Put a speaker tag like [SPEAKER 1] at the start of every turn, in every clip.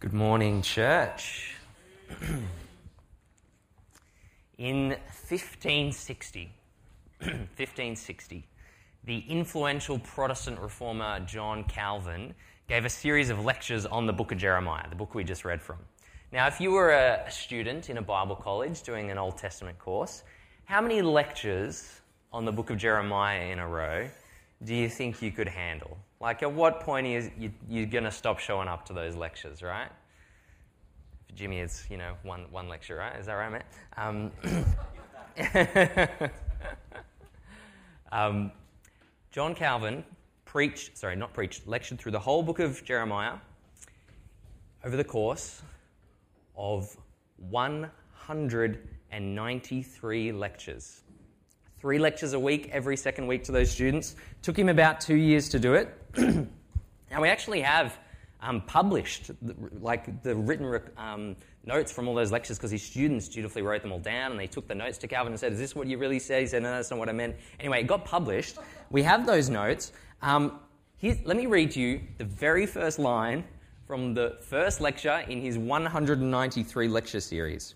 [SPEAKER 1] Good morning, church. In 1560, 1560, the influential Protestant reformer John Calvin gave a series of lectures on the book of Jeremiah, the book we just read from. Now, if you were a student in a Bible college doing an Old Testament course, how many lectures on the book of Jeremiah in a row do you think you could handle? Like, at what point is you, you're going to stop showing up to those lectures, right? For Jimmy, it's, you know, one, one lecture, right? Is that right, mate? Um, um, John Calvin preached, sorry, not preached, lectured through the whole book of Jeremiah over the course of 193 lectures three lectures a week every second week to those students. Took him about two years to do it. and we actually have um, published like the written um, notes from all those lectures because his students dutifully wrote them all down and they took the notes to Calvin and said, Is this what you really said? He said, No, that's not what I meant. Anyway, it got published. We have those notes. Um, let me read you the very first line from the first lecture in his 193 lecture series.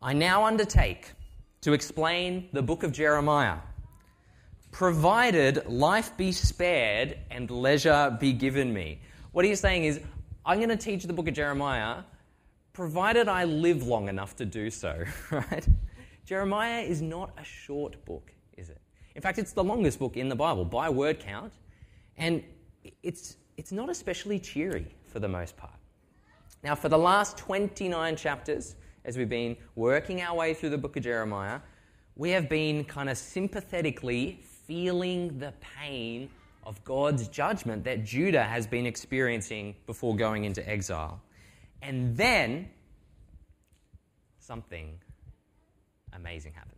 [SPEAKER 1] I now undertake to explain the book of Jeremiah. Provided life be spared and leisure be given me. What he's saying is, I'm going to teach the book of Jeremiah, provided I live long enough to do so, right? Jeremiah is not a short book, is it? In fact, it's the longest book in the Bible by word count, and it's, it's not especially cheery for the most part. Now, for the last 29 chapters, as we've been working our way through the book of Jeremiah, we have been kind of sympathetically feeling the pain of God's judgment that Judah has been experiencing before going into exile. And then something amazing happens.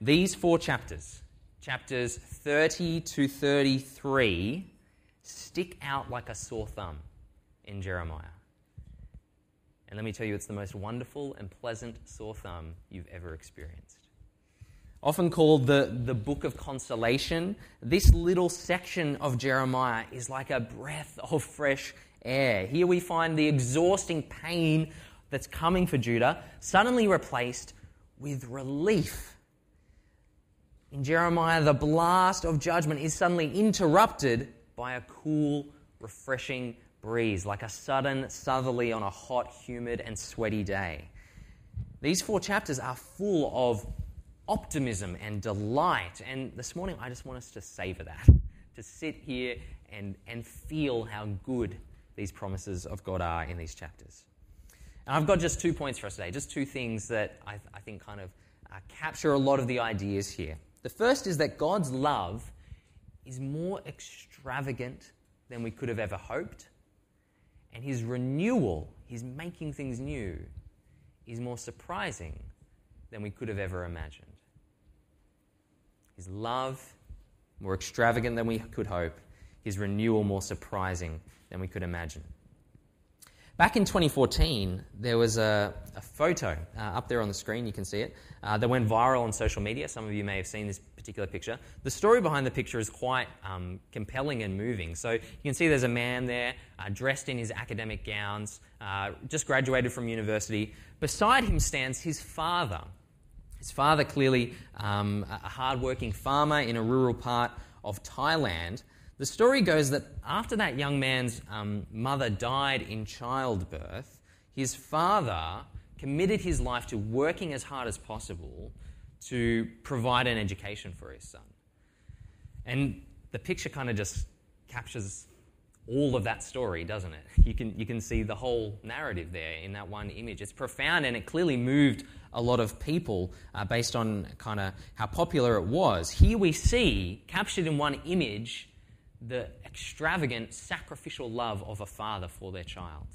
[SPEAKER 1] These four chapters, chapters 30 to 33, stick out like a sore thumb in Jeremiah. And let me tell you, it's the most wonderful and pleasant sore thumb you've ever experienced. Often called the, the book of consolation, this little section of Jeremiah is like a breath of fresh air. Here we find the exhausting pain that's coming for Judah suddenly replaced with relief. In Jeremiah, the blast of judgment is suddenly interrupted by a cool, refreshing breeze, like a sudden southerly on a hot, humid, and sweaty day. These four chapters are full of optimism and delight. And this morning, I just want us to savor that, to sit here and, and feel how good these promises of God are in these chapters. And I've got just two points for us today, just two things that I, I think kind of uh, capture a lot of the ideas here. The first is that God's love is more extravagant than we could have ever hoped and his renewal, his making things new, is more surprising than we could have ever imagined. His love, more extravagant than we could hope, his renewal, more surprising than we could imagine. Back in 2014, there was a, a photo uh, up there on the screen, you can see it, uh, that went viral on social media. Some of you may have seen this particular picture. The story behind the picture is quite um, compelling and moving. So you can see there's a man there uh, dressed in his academic gowns, uh, just graduated from university. Beside him stands his father. His father, clearly um, a hardworking farmer in a rural part of Thailand. The story goes that after that young man's um, mother died in childbirth, his father committed his life to working as hard as possible to provide an education for his son. And the picture kind of just captures all of that story, doesn't it? You can, you can see the whole narrative there in that one image. It's profound and it clearly moved a lot of people uh, based on kind of how popular it was. Here we see, captured in one image, the extravagant sacrificial love of a father for their child.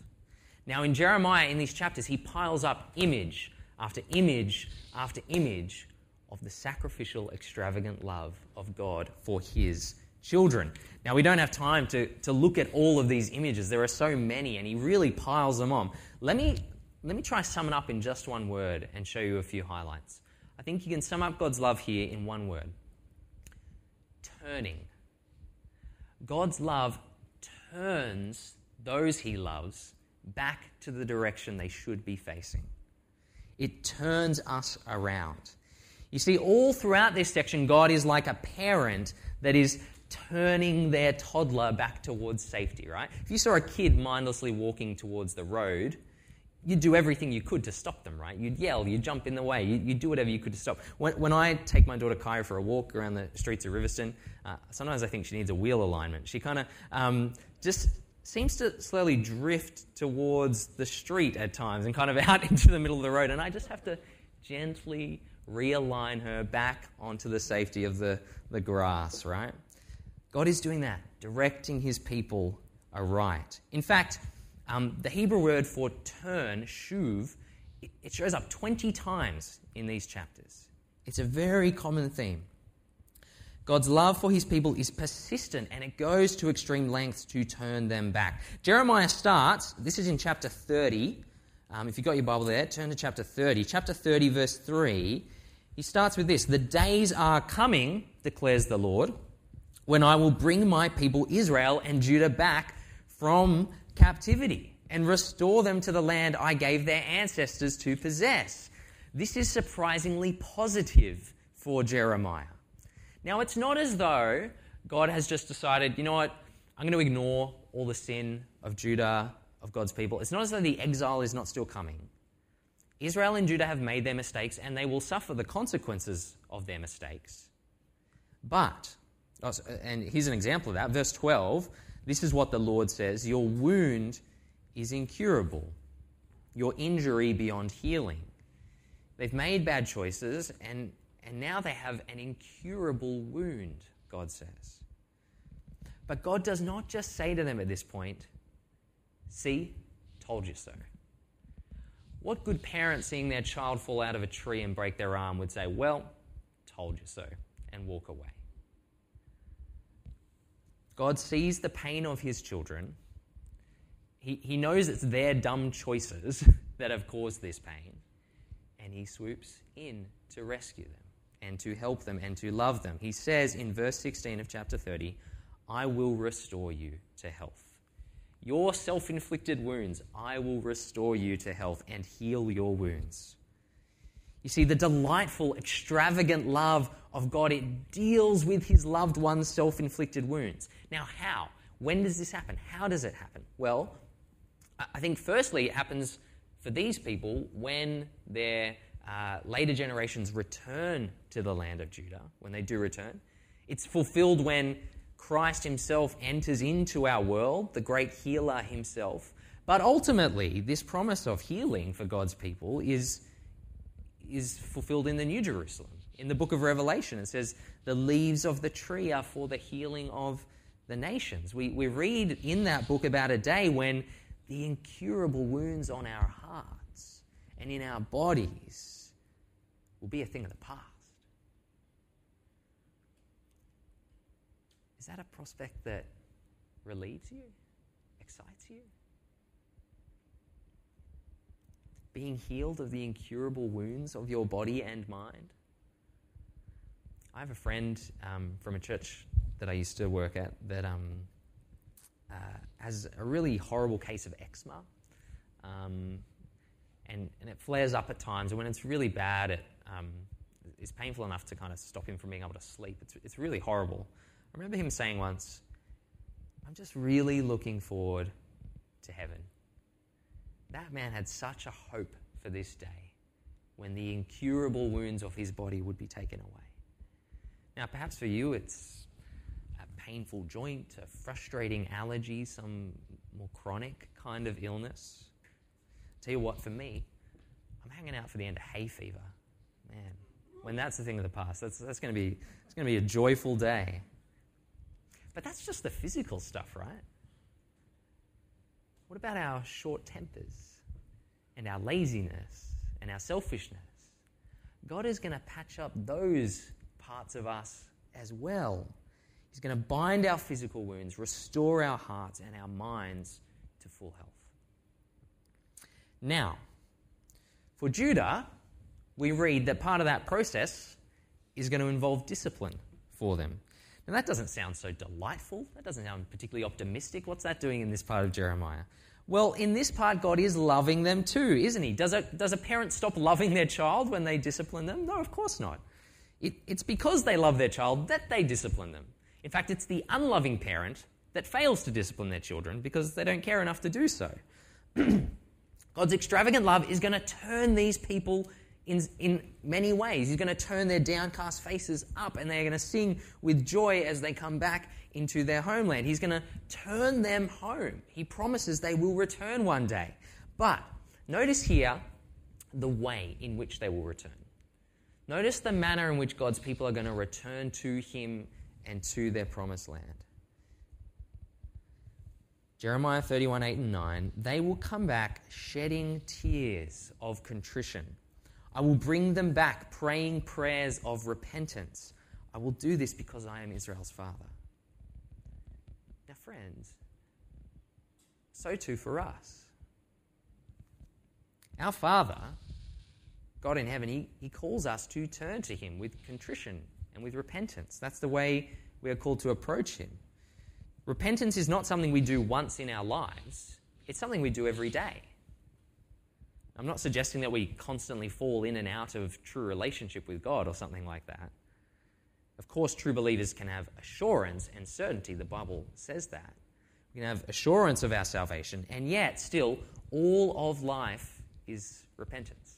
[SPEAKER 1] Now, in Jeremiah, in these chapters, he piles up image after image after image of the sacrificial, extravagant love of God for his children. Now, we don't have time to, to look at all of these images. There are so many, and he really piles them on. Let me, let me try sum it up in just one word and show you a few highlights. I think you can sum up God's love here in one word turning. God's love turns those he loves back to the direction they should be facing. It turns us around. You see, all throughout this section, God is like a parent that is turning their toddler back towards safety, right? If you saw a kid mindlessly walking towards the road, you'd do everything you could to stop them, right? You'd yell, you'd jump in the way, you'd, you'd do whatever you could to stop. When, when, I take my daughter Kaya for a walk around the streets of Riverstone, uh, sometimes I think she needs a wheel alignment. She kind of um, just seems to slowly drift towards the street at times and kind of out into the middle of the road, and I just have to gently realign her back onto the safety of the, the grass, right? God is doing that, directing his people aright. In fact, um, the Hebrew word for turn, shuv, it shows up 20 times in these chapters. It's a very common theme. God's love for his people is persistent and it goes to extreme lengths to turn them back. Jeremiah starts, this is in chapter 30. Um, if you've got your Bible there, turn to chapter 30. Chapter 30, verse 3. He starts with this The days are coming, declares the Lord, when I will bring my people Israel and Judah back from captivity and restore them to the land I gave their ancestors to possess. This is surprisingly positive for Jeremiah. Now, it's not as though God has just decided, you know what, I'm going to ignore all the sin of Judah, of God's people. It's not as though the exile is not still coming. Israel and Judah have made their mistakes and they will suffer the consequences of their mistakes. But, Oh, uh, and here's an example of that, verse 12 this is what the Lord says Your wound is incurable, your injury beyond healing. They've made bad choices, and, and now they have an incurable wound, God says. But God does not just say to them at this point, See, told you so. What good parent seeing their child fall out of a tree and break their arm would say, Well, told you so, and walk away? God sees the pain of his children. He, he knows it's their dumb choices that have caused this pain. And he swoops in to rescue them and to help them and to love them. He says in verse 16 of chapter 30, I will restore you to health. Your self inflicted wounds, I will restore you to health and heal your wounds. You see, the delightful, extravagant love of God, it deals with his loved one's self inflicted wounds. Now, how? When does this happen? How does it happen? Well, I think firstly it happens for these people when their uh, later generations return to the land of Judah, when they do return. It's fulfilled when Christ himself enters into our world, the great healer himself. But ultimately, this promise of healing for God's people is is fulfilled in the New Jerusalem. In the book of Revelation, it says, The leaves of the tree are for the healing of the nations. We, we read in that book about a day when the incurable wounds on our hearts and in our bodies will be a thing of the past. Is that a prospect that relieves you, excites you? Being healed of the incurable wounds of your body and mind. I have a friend um, from a church that I used to work at that um, uh, has a really horrible case of eczema. Um, and, and, it flares up at times, and when it's really bad, it um, is painful enough to kind of stop him from being able to sleep. It's, it's really horrible. I remember him saying once, I'm just really looking forward to heaven that man had such a hope for this day when the incurable wounds of his body would be taken away. Now, perhaps for you, it's a painful joint, a frustrating allergy, some more chronic kind of illness. tell you what, for me, I'm hanging out for the end of hay fever. Man, when that's the thing of the past, that's, that's going to be it's going to be a joyful day. But that's just the physical stuff, right? What about our short tempers and our laziness and our selfishness? God is going to patch up those parts of us as well. He's going to bind our physical wounds, restore our hearts and our minds to full health. Now, for Judah, we read that part of that process is going to involve discipline for them. And that doesn't sound so delightful. That doesn't sound particularly optimistic. What's that doing in this part of Jeremiah? Well, in this part, God is loving them too, isn't He? Does a, does a parent stop loving their child when they discipline them? No, of course not. It, it's because they love their child that they discipline them. In fact, it's the unloving parent that fails to discipline their children because they don't care enough to do so. God's extravagant love is going to turn these people in, in many ways. He's going to turn their downcast faces up and they're going to sing with joy as they come back into their homeland. He's going to turn them home. He promises they will return one day. But notice here the way in which they will return. Notice the manner in which God's people are going to return to Him and to their promised land. Jeremiah 31 8 and 9, they will come back shedding tears of contrition I will bring them back praying prayers of repentance. I will do this because I am Israel's father. Now, friends, so too for us. Our Father, God in heaven, he, he calls us to turn to Him with contrition and with repentance. That's the way we are called to approach Him. Repentance is not something we do once in our lives, it's something we do every day. I'm not suggesting that we constantly fall in and out of true relationship with God or something like that. Of course, true believers can have assurance and certainty. The Bible says that. We can have assurance of our salvation, and yet, still, all of life is repentance.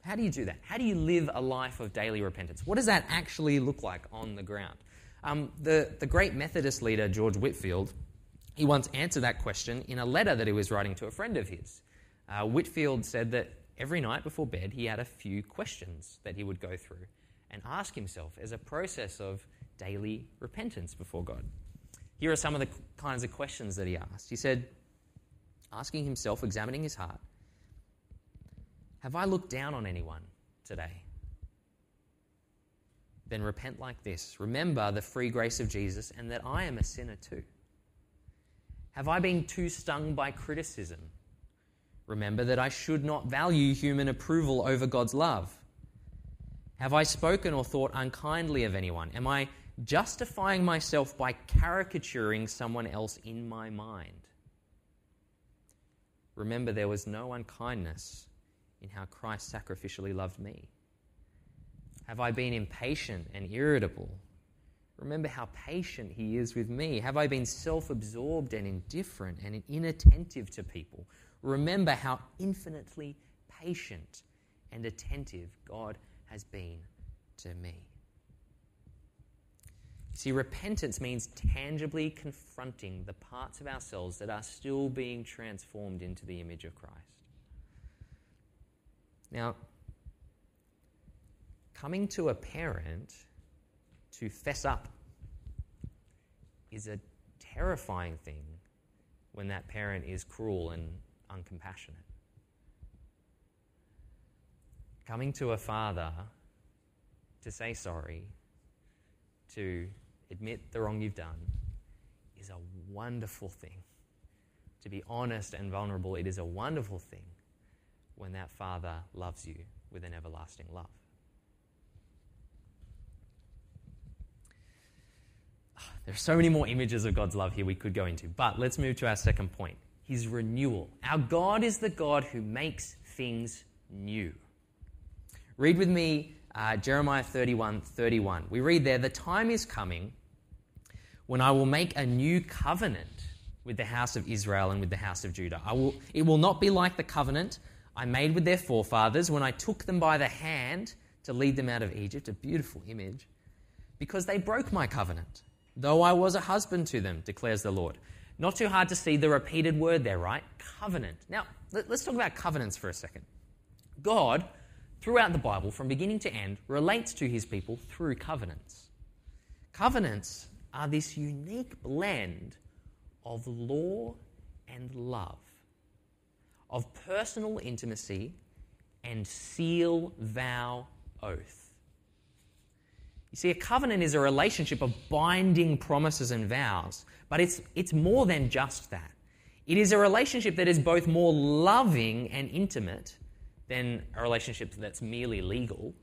[SPEAKER 1] How do you do that? How do you live a life of daily repentance? What does that actually look like on the ground? Um, the, the great Methodist leader, George Whitefield, he once answered that question in a letter that he was writing to a friend of his. Uh, Whitefield said that every night before bed he had a few questions that he would go through and ask himself as a process of daily repentance before God. Here are some of the kinds of questions that he asked. He said, asking himself, examining his heart, Have I looked down on anyone today? Then repent like this. Remember the free grace of Jesus and that I am a sinner too. Have I been too stung by criticism? Remember that I should not value human approval over God's love. Have I spoken or thought unkindly of anyone? Am I justifying myself by caricaturing someone else in my mind? Remember, there was no unkindness in how Christ sacrificially loved me. Have I been impatient and irritable? Remember how patient He is with me. Have I been self absorbed and indifferent and inattentive to people? Remember how infinitely patient and attentive God has been to me. See, repentance means tangibly confronting the parts of ourselves that are still being transformed into the image of Christ. Now, coming to a parent to fess up is a terrifying thing when that parent is cruel and uncompassionate. Coming to a father to say sorry, to admit the wrong you've done, is a wonderful thing. To be honest and vulnerable, it is a wonderful thing when that father loves you with an everlasting love. There are so many more images of God's love here we could go into. But let's move to our second point His renewal. Our God is the God who makes things new. Read with me uh, Jeremiah 31 31. We read there, The time is coming when I will make a new covenant with the house of Israel and with the house of Judah. I will, it will not be like the covenant I made with their forefathers when I took them by the hand to lead them out of Egypt. A beautiful image. Because they broke my covenant though I was a husband to them, declares the Lord. Not too hard to see the repeated word there, right? Covenant. Now, let's talk about covenants for a second. God, throughout the Bible, from beginning to end, relates to his people through covenants. Covenants are this unique blend of law and love, of personal intimacy and seal, vow, oath. You see, a covenant is a relationship of binding promises and vows, but it's, it's more than just that. It is a relationship that is both more loving and intimate than a relationship that's merely legal,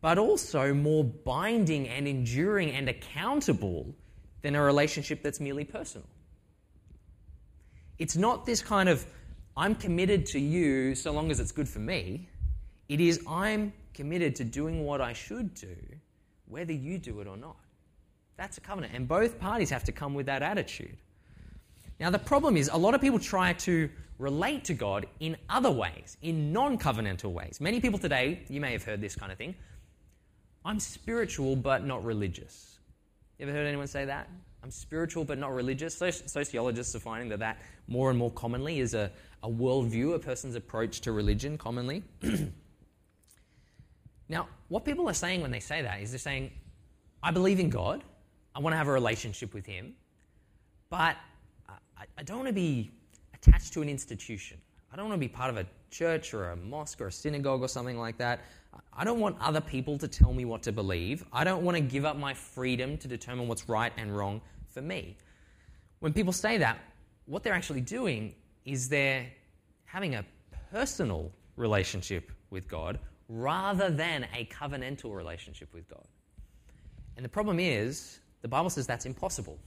[SPEAKER 1] but also more binding and enduring and accountable than a relationship that's merely personal. It's not this kind of, I'm committed to you so long as it's good for me. It is, I'm committed to doing what I should do, whether you do it or not. That's a covenant. And both parties have to come with that attitude. Now, the problem is, a lot of people try to relate to God in other ways, in non covenantal ways. Many people today, you may have heard this kind of thing I'm spiritual but not religious. You ever heard anyone say that? I'm spiritual but not religious. Sociologists are finding that that more and more commonly is a, a worldview, a person's approach to religion commonly. now, what people are saying when they say that is they're saying, I believe in God, I want to have a relationship with Him, but I, don't want to be attached to an institution. I don't want to be part of a church or a mosque or a synagogue or something like that. I don't want other people to tell me what to believe. I don't want to give up my freedom to determine what's right and wrong for me. When people say that, what they're actually doing is they're having a personal relationship with God rather than a covenantal relationship with God. And the problem is, the Bible says that's impossible.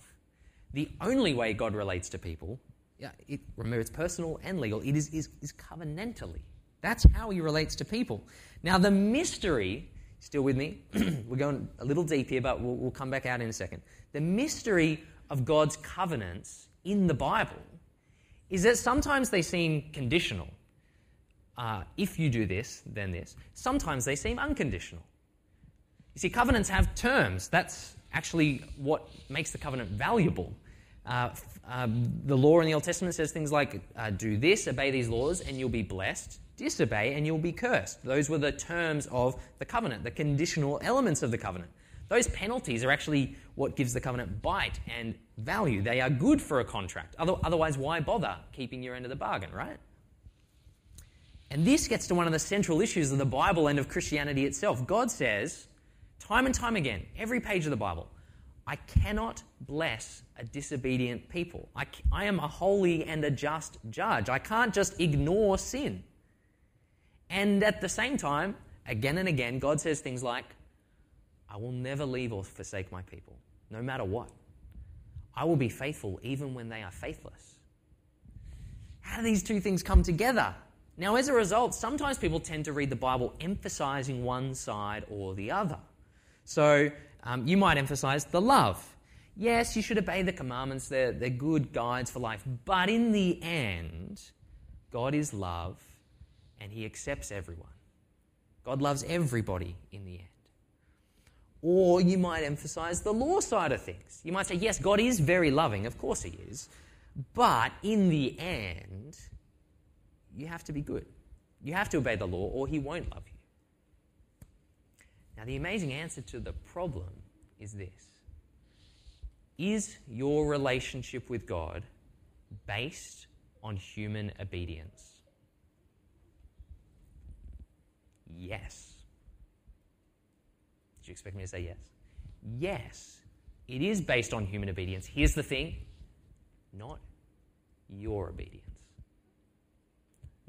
[SPEAKER 1] The only way God relates to people, yeah, it, remember it's personal and legal, it is, is, is covenantally. That's how he relates to people. Now, the mystery, still with me? We're going a little deep here, but we'll, we'll come back out in a second. The mystery of God's covenants in the Bible is that sometimes they seem conditional. Uh, if you do this, then this. Sometimes they seem unconditional. You see, covenants have terms. That's actually what makes the covenant valuable. Uh, um, the law in the Old Testament says things like, uh, do this, obey these laws, and you'll be blessed. Disobey, and you'll be cursed. Those were the terms of the covenant, the conditional elements of the covenant. Those penalties are actually what gives the covenant bite and value. They are good for a contract. Otherwise, why bother keeping your end of the bargain, right? And this gets to one of the central issues of the Bible and of Christianity itself. God says, time and time again, every page of the Bible, I cannot bless a disobedient people. I, I am a holy and a just judge. I can't just ignore sin. And at the same time, again and again, God says things like, I will never leave or forsake my people, no matter what. I will be faithful even when they are faithless. How do these two things come together? Now, as a result, sometimes people tend to read the Bible emphasizing one side or the other. So um, you might emphasize the love. Yes, you should obey the commandments, they're, they're good guides for life. But in the end, God is love and He accepts everyone. God loves everybody in the end. Or you might emphasize the law side of things. You might say, yes, God is very loving, of course He is. But in the end, you have to be good. You have to obey the law, or He won't love you. Now, the amazing answer to the problem is this Is your relationship with God based on human obedience? Yes. Did you expect me to say yes? Yes, it is based on human obedience. Here's the thing not your obedience.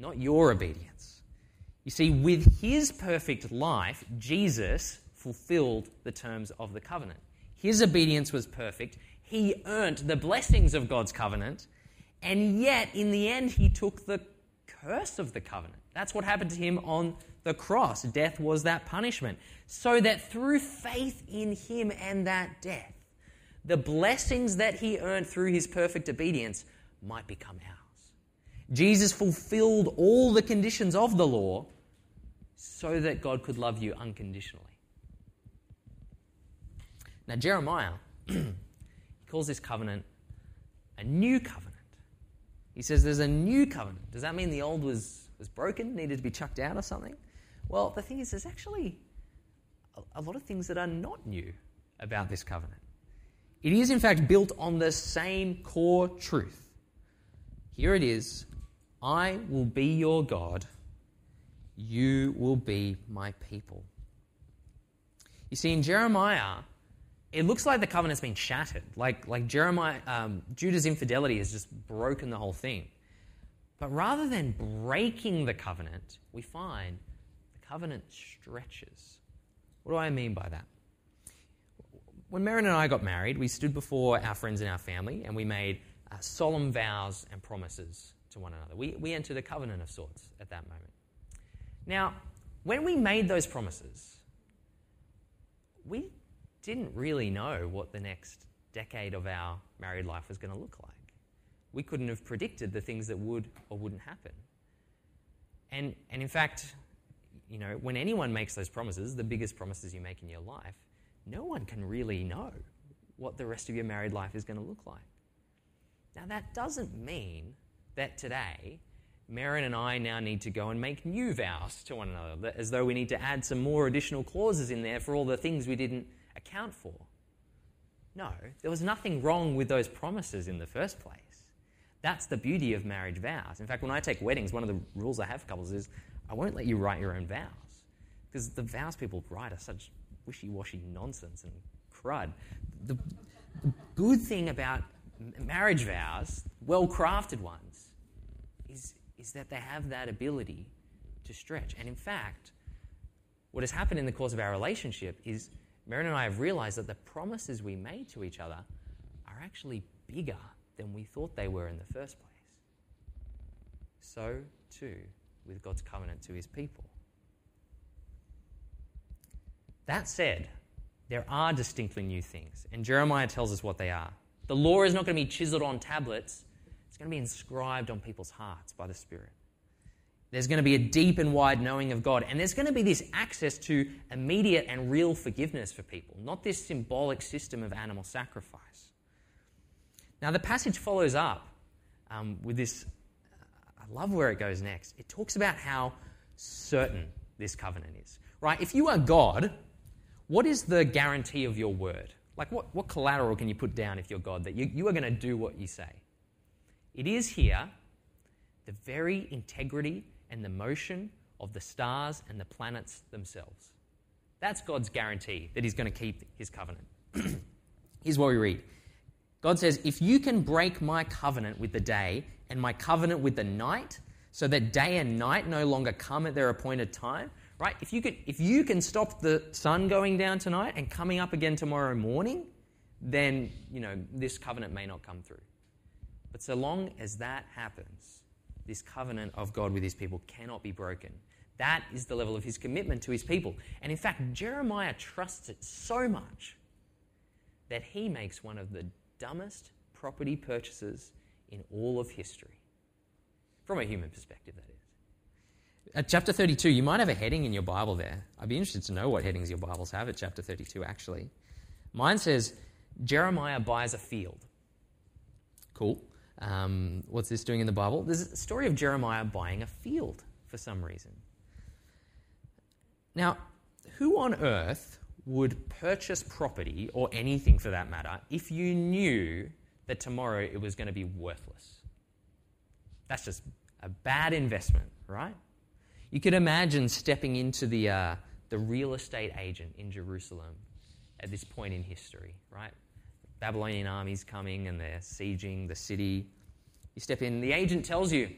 [SPEAKER 1] Not your obedience. You see, with his perfect life, Jesus fulfilled the terms of the covenant. His obedience was perfect. He earned the blessings of God's covenant, and yet, in the end, he took the curse of the covenant. That's what happened to him on the cross. Death was that punishment. So that through faith in him and that death, the blessings that he earned through his perfect obedience might become ours. Jesus fulfilled all the conditions of the law so that God could love you unconditionally. Now, Jeremiah, he calls this covenant a new covenant. He says there's a new covenant. Does that mean the old was, was broken, needed to be chucked out or something? Well, the thing is, there's actually a, a lot of things that are not new about this covenant. It is, in fact, built on the same core truth. Here it is I will be your God, you will be my people. You see, in Jeremiah, it looks like the covenant's been shattered. Like, like Jeremiah, um, Judah's infidelity has just broken the whole thing. But rather than breaking the covenant, we find the covenant stretches. What do I mean by that? When Merrin and I got married, we stood before our friends and our family and we made uh, solemn vows and promises to one another. We, we entered a covenant of sorts at that moment. Now, when we made those promises, we didn't really know what the next decade of our married life was going to look like. We couldn't have predicted the things that would or wouldn't happen. And, and in fact, you know, when anyone makes those promises, the biggest promises you make in your life, no one can really know what the rest of your married life is going to look like. Now, that doesn't mean that today, Merrin and I now need to go and make new vows to one another, as though we need to add some more additional clauses in there for all the things we didn't account for. No, there was nothing wrong with those promises in the first place. That's the beauty of marriage vows. In fact, when I take weddings, one of the rules I have for couples is I won't let you write your own vows. Because the vows people write are such wishy washy nonsense and crud. The good thing about marriage vows, well crafted ones, is, is that they have that ability to stretch. And in fact, what has happened in the course of our relationship is Merrin and I have realized that the promises we made to each other are actually bigger than we thought they were in the first place. So, too, with God's covenant to his people. That said, there are distinctly new things, and Jeremiah tells us what they are. The law is not going to be chiseled on tablets, it's going to be inscribed on people's hearts by the Spirit. There's going to be a deep and wide knowing of God, and there's going to be this access to immediate and real forgiveness for people, not this symbolic system of animal sacrifice. Now, the passage follows up um, with this. I love where it goes next. It talks about how certain this covenant is. Right? If you are God, what is the guarantee of your word? Like, what, what collateral can you put down if you're God that you, you are going to do what you say? It is here the very integrity and the motion of the stars and the planets themselves. That's God's guarantee that He's going to keep His covenant. Here's what we read God says, If you can break my covenant with the day and my covenant with the night, so that day and night no longer come at their appointed time, right? If you, could, if you can stop the sun going down tonight and coming up again tomorrow morning, then, you know, this covenant may not come through. But so long as that happens, this covenant of God with his people cannot be broken. That is the level of his commitment to his people. And in fact, Jeremiah trusts it so much that he makes one of the dumbest property purchases in all of history. From a human perspective, that is. At chapter 32, you might have a heading in your Bible there. I'd be interested to know what headings your Bibles have at chapter 32, actually. Mine says, Jeremiah buys a field. Cool. Um, what's this doing in the Bible? There's a story of Jeremiah buying a field for some reason. Now, who on earth would purchase property, or anything for that matter, if you knew that tomorrow it was going to be worthless. That's just a bad investment, right? You could imagine stepping into the, uh, the real estate agent in Jerusalem at this point in history, right? Babylonian armies coming and they're sieging the city. You step in, the agent tells you,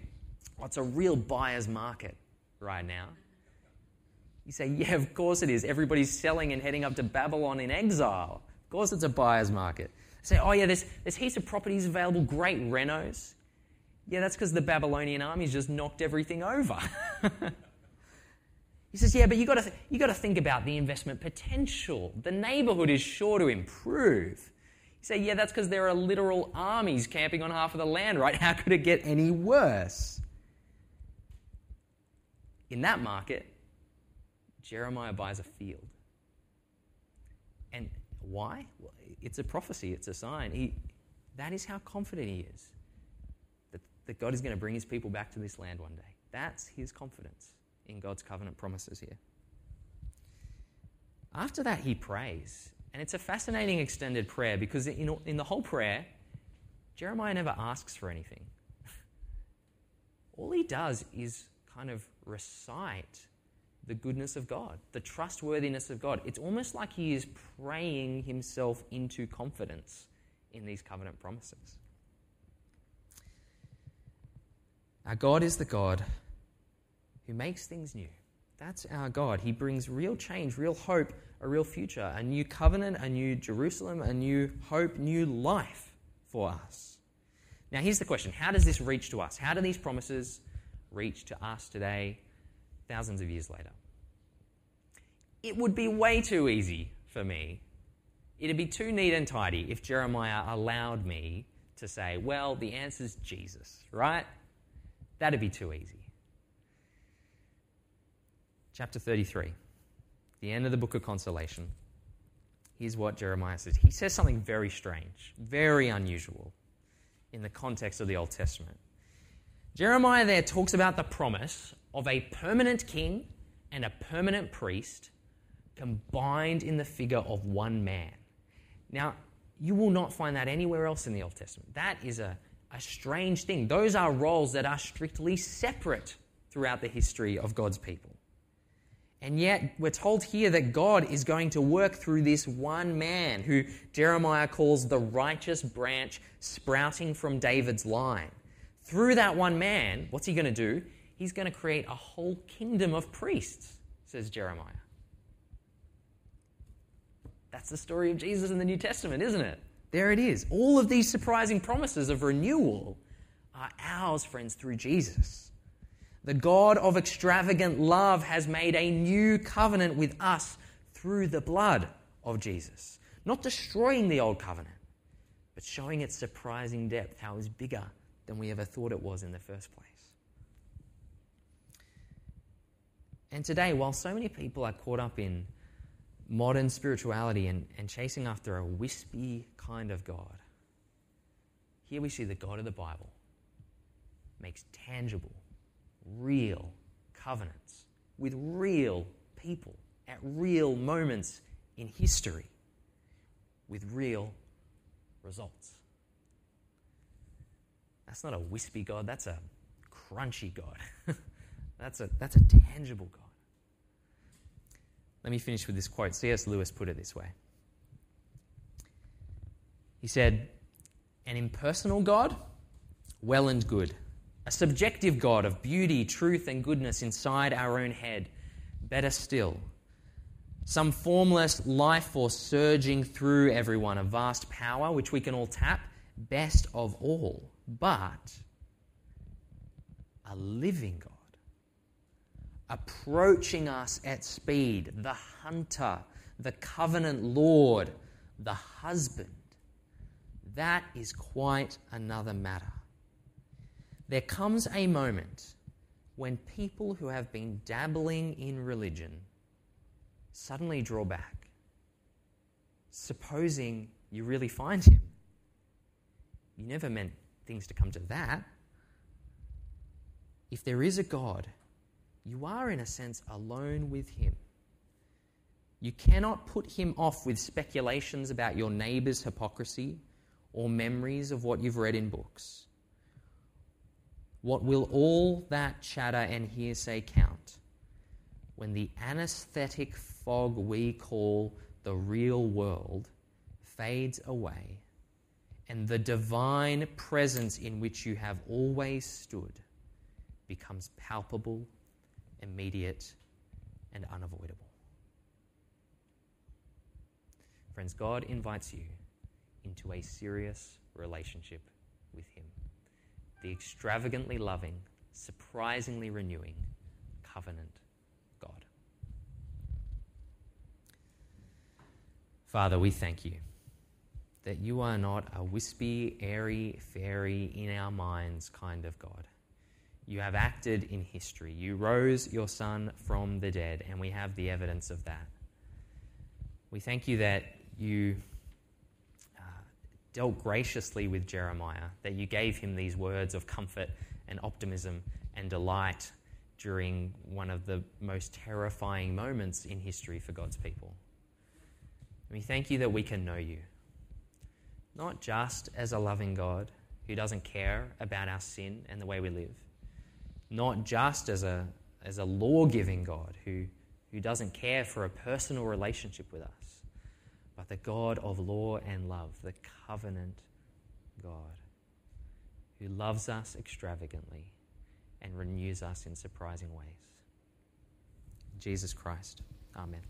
[SPEAKER 1] well, it's a real buyer's market right now. You say, yeah, of course it is. Everybody's selling and heading up to Babylon in exile. Of course it's a buyer's market. say, oh yeah, there's, there's heaps of properties available, great renos. Yeah, that's because the Babylonian armies just knocked everything over. he says, yeah, but you've got, to, you got to think about the investment potential. The neighborhood is sure to improve. You say, yeah, that's because there are literal armies camping on half of the land, right? How could it get any worse? In that market, Jeremiah buys a field. And why? Well, it's a prophecy, it's a sign. He, that is how confident he is that, God is going to bring his people back to this land one day. That's his confidence in God's covenant promises here. After that, he prays. And it's a fascinating extended prayer because in, in the whole prayer, Jeremiah never asks for anything. All he does is kind of recite the goodness of God, the trustworthiness of God. It's almost like he is praying himself into confidence in these covenant promises. Our God is the God who makes things new. That's our God. He brings real change, real hope, a real future, a new covenant, a new Jerusalem, a new hope, new life for us. Now, here's the question How does this reach to us? How do these promises reach to us today, thousands of years later? It would be way too easy for me. It'd be too neat and tidy if Jeremiah allowed me to say, well, the answer's Jesus, right? That'd be too easy. Chapter 33, the end of the book of consolation. Here's what Jeremiah says. He says something very strange, very unusual in the context of the Old Testament. Jeremiah there talks about the promise of a permanent king and a permanent priest combined in the figure of one man. Now, you will not find that anywhere else in the Old Testament. That is a, a strange thing. Those are roles that are strictly separate throughout the history of God's people. And yet, we're told here that God is going to work through this one man who Jeremiah calls the righteous branch sprouting from David's line. Through that one man, what's he going to do? He's going to create a whole kingdom of priests, says Jeremiah. That's the story of Jesus in the New Testament, isn't it? There it is. All of these surprising promises of renewal are ours, friends, through Jesus. The God of extravagant love has made a new covenant with us through the blood of Jesus. Not destroying the old covenant, but showing its surprising depth, how it was bigger than we ever thought it was in the first place. And today, while so many people are caught up in modern spirituality and, and chasing after a wispy kind of God. Here we see the God of the Bible makes tangible, real covenants with real people at real moments in history with real results. That's not a wispy God, that's a crunchy God. that's, a, that's a tangible God. Let me finish with this quote. C.S. Lewis put it this way He said, An impersonal God, well and good. A subjective God of beauty, truth, and goodness inside our own head, better still. Some formless life force surging through everyone, a vast power which we can all tap, best of all. But a living God approaching us at speed, the hunter, the covenant Lord, the husband. That is quite another matter. There comes a moment when people who have been dabbling in religion suddenly draw back, supposing you really find him. You never meant things to come to that. If there is a God you are, in a sense, alone with Him. You cannot put Him off with speculations about your neighbour's hypocrisy or memories of what you've read in books. What will all that chatter and hearsay count when the anesthetic fog we call the real world fades away and the divine presence in which you have always stood becomes palpable immediate, and unavoidable. Friends, God invites you into a serious relationship with Him. The extravagantly loving, surprisingly renewing covenant God. Father, we thank you that you are not a wispy, airy, fairy, in our minds kind of God you have acted in history. You rose your son from the dead, and we have the evidence of that. We thank you that you uh, dealt graciously with Jeremiah, that you gave him these words of comfort and optimism and delight during one of the most terrifying moments in history for God's people. we thank you that we can know you, not just as a loving God who doesn't care about our sin and the way we live not just as a, as a law giving God who, who doesn't care for a personal relationship with us, but the God of law and love, the covenant God, who loves us extravagantly and renews us in surprising ways. Jesus Christ. Amen.